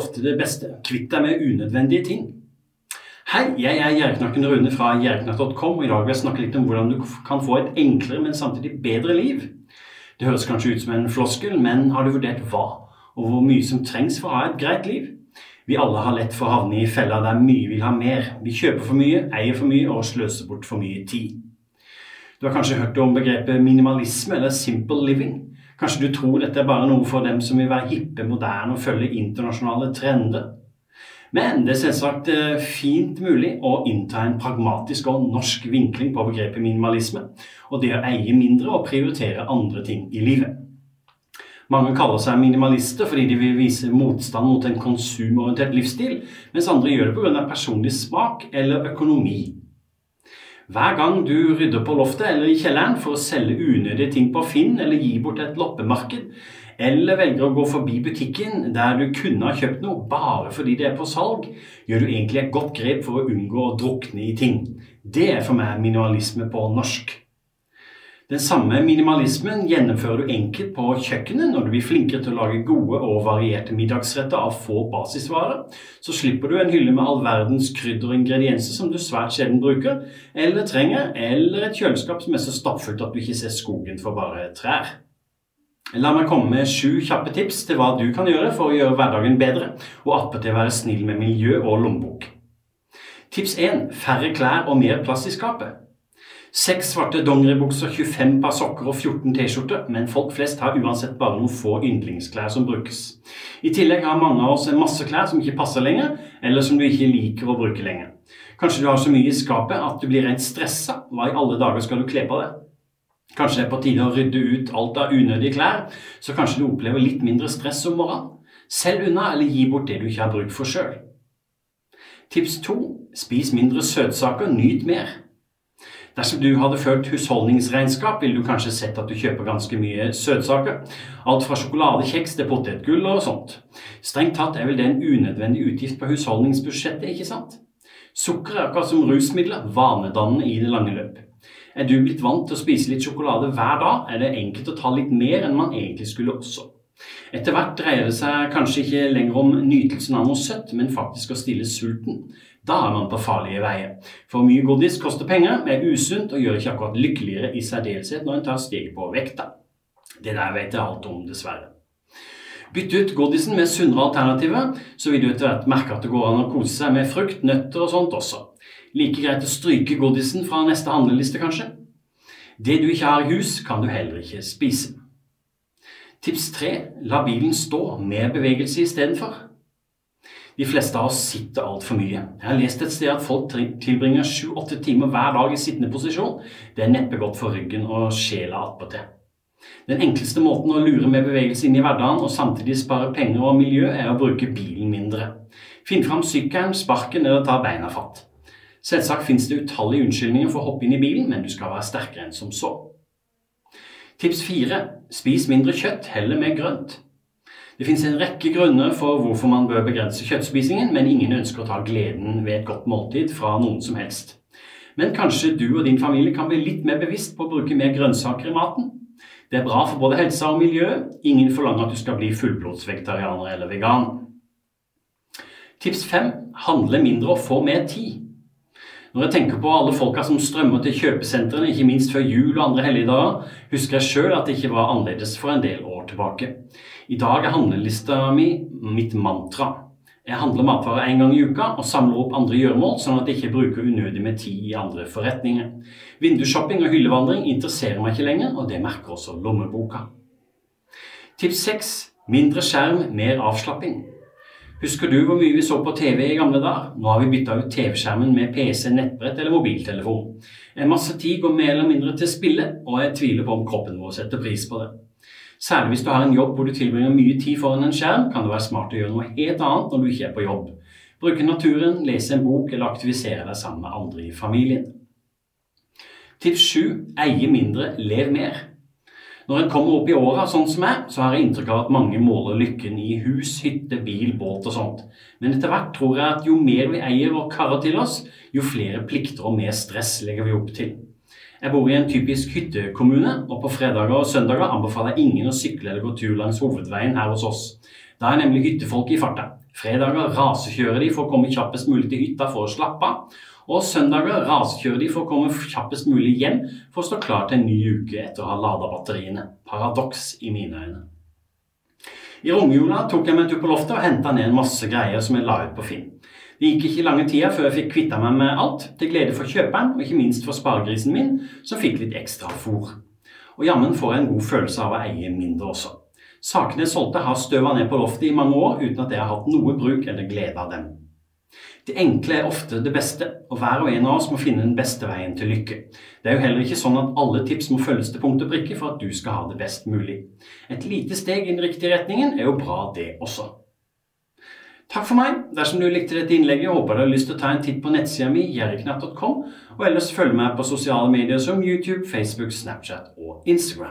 ofte det beste. Kvitt deg med unødvendige ting. Hei, jeg er Gjerknakken Rune fra gjerknakk.com, og i dag vil jeg snakke litt om hvordan du kan få et enklere, men samtidig bedre liv. Det høres kanskje ut som en floskel, men har du vurdert hva, og hvor mye som trengs for å ha et greit liv? Vi alle har lett for å havne i fella der mye vil ha mer. Vi kjøper for mye, eier for mye og sløser bort for mye tid. Du har kanskje hørt om begrepet minimalisme eller simple living. Kanskje du tror dette er bare noe for dem som vil være hippe, moderne og følge internasjonale trender. Men det er selvsagt eh, fint mulig å innta en pragmatisk og norsk vinkling på begrepet minimalisme, og det å eie mindre og prioritere andre ting i livet. Mange kaller seg minimalister fordi de vil vise motstand mot en konsumorientert livsstil, mens andre gjør det pga. personlig smak eller økonomi. Hver gang du rydder på loftet eller i kjelleren for å selge unødige ting på Finn eller gi bort et loppemarked, eller velger å gå forbi butikken der du kunne ha kjøpt noe bare fordi det er på salg, gjør du egentlig et godt grep for å unngå å drukne i ting. Det er for meg minimalisme på norsk. Den samme minimalismen gjennomfører du enkelt på kjøkkenet når du blir flinkere til å lage gode og varierte middagsretter av få basisvarer. Så slipper du en hylle med all verdens krydder og ingredienser som du svært sjelden bruker, eller trenger, eller et kjøleskap som er så stappfullt at du ikke ser skogen for bare trær. La meg komme med sju kjappe tips til hva du kan gjøre for å gjøre hverdagen bedre, og attpåtil være snill med miljø og lommebok. Tips 1. Færre klær og mer plass i skapet. Seks svarte dongeribukser, 25 par sokker og 14 T-skjorter, men folk flest har uansett bare noen få yndlingsklær som brukes. I tillegg har mange av oss en masse klær som ikke passer lenger, eller som du ikke liker å bruke lenger. Kanskje du har så mye i skapet at du blir rent stressa. Hva i alle dager skal du kle på deg? Kanskje det er på tide å rydde ut alt av unødige klær, så kanskje du opplever litt mindre stress om morgenen. Selg unna eller gi bort det du ikke har bruk for sjøl. Tips to spis mindre søtsaker, nyt mer. Dersom du hadde ført husholdningsregnskap, ville du kanskje sett at du kjøper ganske mye søtsaker. Alt fra sjokoladekjeks til potetgull og sånt. Strengt tatt er vel det en unødvendig utgift på husholdningsbudsjettet, ikke sant? Sukker er akkurat som rusmidler, vanedannende i det lange løp. Er du blitt vant til å spise litt sjokolade hver dag, er det enkelt å ta litt mer enn man egentlig skulle også. Etter hvert dreier det seg kanskje ikke lenger om nytelsen av noe søtt, men faktisk å stille sulten. Da er man på farlige veier. For mye godis koster penger, er usunt og gjør ikke akkurat lykkeligere i særdeleshet når en tar steg på vekta. Det der vet jeg alt om, dessverre. Bytt ut godisen med sunnere alternativer, så vil du etter hvert merke at det går an å kose seg med frukt, nøtter og sånt også. Like greit å stryke godisen fra neste handleliste, kanskje. Det du ikke har i hus, kan du heller ikke spise. Tips tre la bilen stå med bevegelse istedenfor. De fleste av oss sitter altfor mye. Jeg har lest et sted at folk tilbringer sju-åtte timer hver dag i sittende posisjon. Det er neppe godt for ryggen og sjela attpåtil. Den enkleste måten å lure med bevegelse inn i hverdagen og samtidig spare penger og miljø, er å bruke bilen mindre. Finn fram sykkelen, sparken eller ta beina fatt. Selvsagt finnes det utallige unnskyldninger for å hoppe inn i bilen, men du skal være sterkere enn som så. Tips fire spis mindre kjøtt, heller mer grønt. Det finnes en rekke grunner for hvorfor man bør begrense kjøttspisingen, men ingen ønsker å ta gleden ved et godt måltid fra noen som helst. Men kanskje du og din familie kan bli litt mer bevisst på å bruke mer grønnsaker i maten? Det er bra for både helsa og miljøet. Ingen forlanger at du skal bli fullblodsvegetarianer eller vegan. Tips fem handle mindre og få mer tid. Når jeg tenker på alle folka som strømmer til kjøpesentrene, ikke minst før jul og andre helligdager, husker jeg sjøl at det ikke var annerledes for en del år tilbake. I dag er handlelista mi mitt mantra. Jeg handler matvarer én gang i uka og samler opp andre gjøremål, sånn at jeg ikke bruker unødig med tid i andre forretninger. Vindusshopping og hyllevandring interesserer meg ikke lenger, og det merker også lommeboka. Tips 6. Mindre skjerm, mer avslapping. Husker du hvor mye vi så på TV i gamle dager? Nå har vi bytta ut TV-skjermen med PC, nettbrett eller mobiltelefon. En masse tid går mer eller mindre til spille, og jeg tviler på om kroppen vår setter pris på det. Særlig hvis du har en jobb hvor du tilbringer mye tid foran en skjerm, kan det være smart å gjøre noe helt annet når du ikke er på jobb. Bruke naturen, lese en bok eller aktivisere deg sammen med andre i familien. Tips 7. Eie mindre, lev mer. Når en kommer opp i åra, sånn som meg, så har jeg inntrykk av at mange måler lykken i hus, hytte, bil, båt og sånt. Men etter hvert tror jeg at jo mer vi eier og karer til oss, jo flere plikter og mer stress legger vi opp til. Jeg bor i en typisk hyttekommune, og på fredager og søndager anbefaler jeg ingen å sykle eller gå tur langs hovedveien her hos oss. Da er nemlig hyttefolk i farta. Fredager rasekjører de for å komme kjappest mulig til hytta for å slappe av. Og søndager rasekjører de for å komme kjappest mulig hjem for å stå klar til en ny uke etter å ha lada batteriene. Paradoks i mine øyne. I romjula tok jeg meg en tur på loftet og henta ned en masse greier som jeg la ut på Finn. Det gikk ikke lange tida før jeg fikk kvitta meg med alt, til glede for kjøperen og ikke minst for sparegrisen min, som fikk litt ekstra fôr. Og jammen får jeg en god følelse av å eie mindre også. Sakene jeg solgte, har støva ned på loftet i mange år uten at jeg har hatt noe bruk eller glede av dem. Det enkle er ofte det beste, og hver og en av oss må finne den beste veien til lykke. Det er jo heller ikke sånn at alle tips må følges til punkt og prikke for at du skal ha det best mulig. Et lite steg i den riktige retningen er jo bra, det også. Takk for meg. Dersom du likte dette innlegget, håper du har lyst til å ta en titt på nettsida mi, jerriknatt.com, og ellers følg meg på sosiale medier som YouTube, Facebook, Snapchat og Instagram.